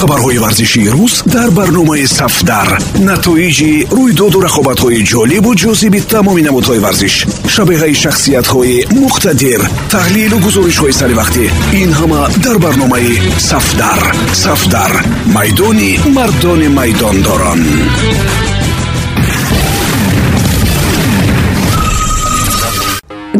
хабарҳои варзишии рӯз дар барномаи сафдар. Натоиҷи рӯйдоду рақобатҳои ҷолибу ҷозиби тамоми намудҳои варзиш. Шабеҳаи шахсиятҳои муқтадир. Таҳлилу гузоришҳои саривақтӣ ин ҳама дар барномаи сафдар. Сафдар. Майдони мардони майдондорон.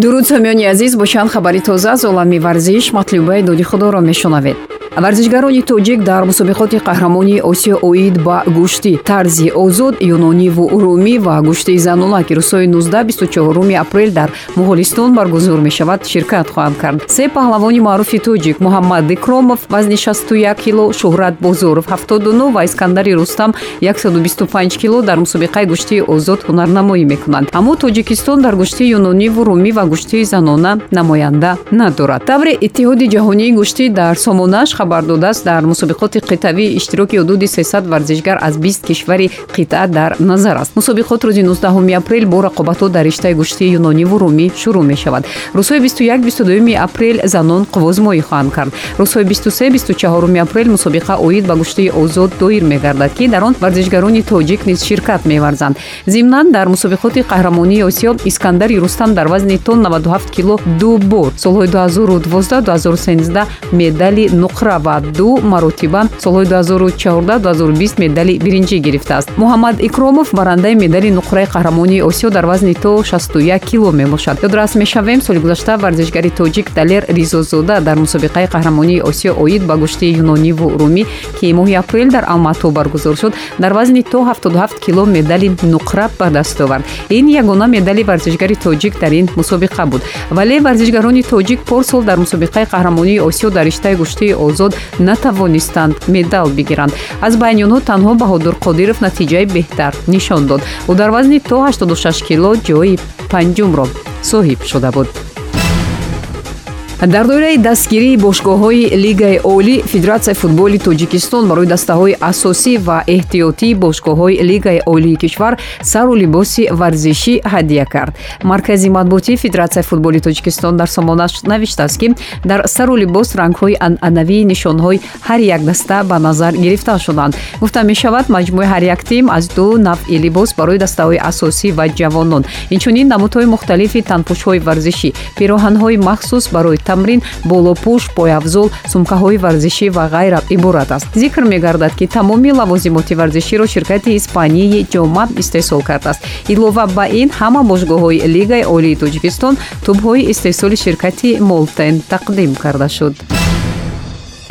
Дуруд самиёни азиз бошанд хабари тоза аз олами варзиш матлубаи доди худоро мешунавед варзишгарони тоҷик дар мусобиқоти қаҳрамонии осиё оид ба гӯшти тарзи озод юнониву румӣ ва гӯшти занона ки рӯзҳои 1924 апрел дар моғолистон баргузор мешавад ширкат хоҳанд кард. Се паҳлавони маъруфи тоҷик муҳаммад икромов вазни 61 кило шуҳрат бозоров 79 ва искандари рустам 125 кило дар мусобиқаи гӯштии озод ҳунарнамоӣ мекунанд. Аммо тоҷикистон дар гӯшти юнониву румӣ ва гӯштии занона намоянда надорад. Тавре иттиҳоди ҷаҳонии гӯштӣ дар сомонаш хабар додааст дар мусобиқоти қитъавӣ иштироки ҳудуди 300 варзишгар аз 20 кишвари қитъа дар назар аст. мусобиқот рӯзи 19 апрел бо рақобатҳо дар риштаи гӯштии юнониву румӣ шурӯъ мешавад. рӯзҳои 21-22 апрел занон қувозмоӣ хоҳанд кард. рӯзҳои 23-24 апрел мусобиқа оид ба гӯштии озод доир мегардад ки дар он варзишгарони тоҷик низ ширкат меварзанд. зимнан дар мусобиқоти қаҳрамонии осиё искандари рустам дар вазни тон 97 кило ду бор. солҳои 2012-2013 медали нуқра ва ду маротиба солҳои 2014-2020 медали биринҷӣ гирифтааст. Муҳаммад икромов барандаи медали нуқраи қаҳрамонии осиё дар вазни то 61 кило мебошад. Ёдрас мешавем соли гузашта варзишгари тоҷик далер ризозода дар мусобиқаи қаҳрамонии осиё оид ба гӯштии юнониву румӣ ки моҳи апрел дар алмато баргузор шуд дар вазни то 77 кило медали нуқра ба даст овард. Ин ягона медали варзишгари тоҷик дар ин мусобиқа буд. Вале варзишгарони тоҷик порсол дар мусобиқаи қаҳрамонии осиё дар риштаи гӯштии озод озод натавонистанд медал бигиранд. Аз байни онҳо танҳо баҳодур қодиров натиҷаи беҳтар нишон дод. Ӯ дар вазни то 86 кило ҷои панҷумро соҳиб шуда буд дар доираи дастгирии бошгоҳҳои лигаи олӣ федератсияи футболи тоҷикистон барои дастаҳои асосӣ ва эҳтиётии бошгоҳҳои лигаи олии кишвар сару либоси варзишӣ ҳадия кард. Маркази матбуотии федератсияи футболи тоҷикистон дар сомонаш навиштааст ки дар сару либос рангҳои анъанавии нишонҳои ҳар як даста ба назар гирифта шуданд. Гуфта мешавад маҷмӯи ҳар як тим аз ду навъи либос барои дастаҳои асосӣ ва ҷавонон. Инчунин намудҳои мухталифи танпӯшҳои варзишӣ пироҳанҳои махсус барои тамрин болопӯш пояфзол сумкаҳои варзишӣ ва ғайра иборат аст. Зикр мегардад ки тамоми лавозимоти варзиширо ширкати испанияи ҷома истеҳсол кардааст илова ба ин ҳама бошгоҳҳои лигаи олии тоҷикистон тӯбҳои истеҳсоли ширкати молтен тақдим карда шуд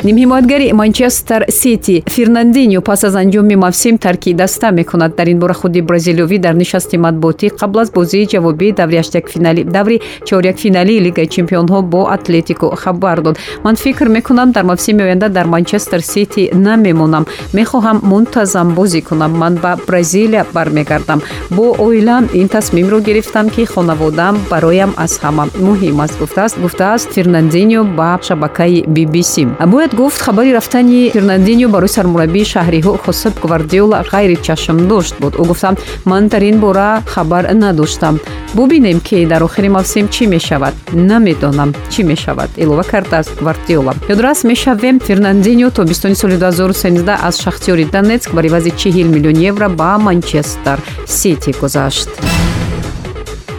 нимҳимоятгари манчестер сити фернандиньо пас аз анҷоми мавсим тарки даста мекунад. Дар ин бора худи бразилиёвӣ дар нишасти матбуотӣ қабл аз бозии ҷавобии даври ҳаштякфинали даври чорякфиналии лигаи чемпионҳо бо атлетико хабар дод. Ман фикр мекунам дар мавсими оянда дар манчестер сити намемонам. Мехоҳам мунтазам бозӣ кунам. Ман ба бразилия бармегардам. Бо оилам ин тасмимро гирифтам ки хонаводаам бароям аз ҳама. Муҳим аст. Гуфтааст гуфтааст фернандиньо ба шабакаи bbc бояд гуфт хабари рафтани фернандиньо барои сармураббии шаҳриҳо хосеб гвардиола ғайри чашмдошт буд. Ӯ гуфта ман дар ин бора хабар надоштам. Бубинем ки дар охири мавсим чӣ мешавад? Намедонам чӣ мешавад. Илова кардааст гвардиола ёдрас мешавем фернандиньо тобистони соли 2013 аз шахтиёри донецк ба ривази 40 миллион евро ба манчестер сити гузашт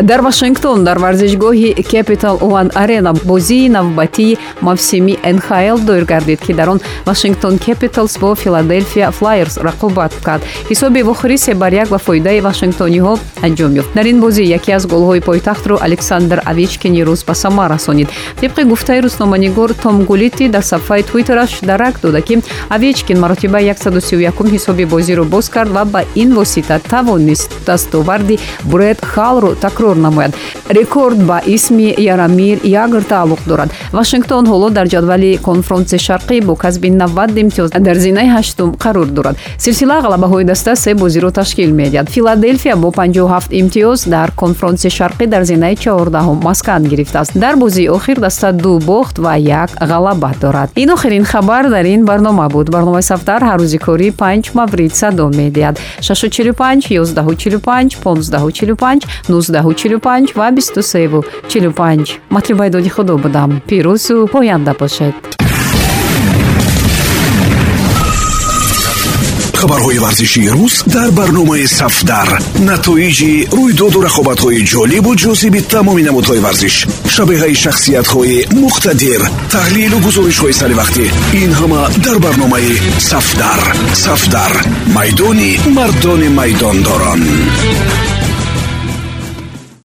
дар вашингтон дар варзишгоҳи capital one arena бозии навбатии мавсими нхл доир гардид ки дар он вашингтон capitals бо филаделфия flyers рақобат кард. Ҳисоби вохирӣ се бар як ба фоидаи вашингтониҳо анҷом ёфт. Дар ин бозӣ яке аз голҳои пойтахтро александр авичкини рӯз ба сама расонид. Тибқи гуфтаи рӯзноманигор том гулити дар сафҳаи твиттераш дарак дода ки авичкин маротиба 131 ҳисоби бозиро боз кард ва ба ин восита тавонист дастоварди бред халро такрор такрор намояд. Рекорд ба исми ярамир ягр тааллуқ дорад. Вашингтон ҳоло дар ҷадвали конфронсияи шарқӣ бо касби 90 имтиёз дар зинаи ҳаштум қарор дорад. Силсила ғалабаҳои даста се бозиро ташкил медиҳад. Филаделфия бо 57 имтиёз дар конфронсияи шарқӣ дар зинаи чаҳордаҳум маскан гирифтааст. Дар бозии охир даста ду бохт ва як ғалаба дорад. Ин охирин хабар дар ин барнома буд. Барномаи сафтар ҳаррӯзи корӣ панҷ маврид садо медиҳад. 645 1145 1545 19 45 ва 23 45 матлубаи доди худо будам. Пирӯзу поянда бошед. Хабарҳои варзишии рӯз дар барномаи сафдар. Натоиҷи рӯйдоду рақобатҳои ҷолибу ҷозиби тамоми намудҳои варзиш. Шабеҳаи шахсиятҳои муқтадир. Таҳлилу гузоришҳои саривақтӣ ин ҳама дар барномаи сафдар. Сафдар. Майдони мардони майдондорон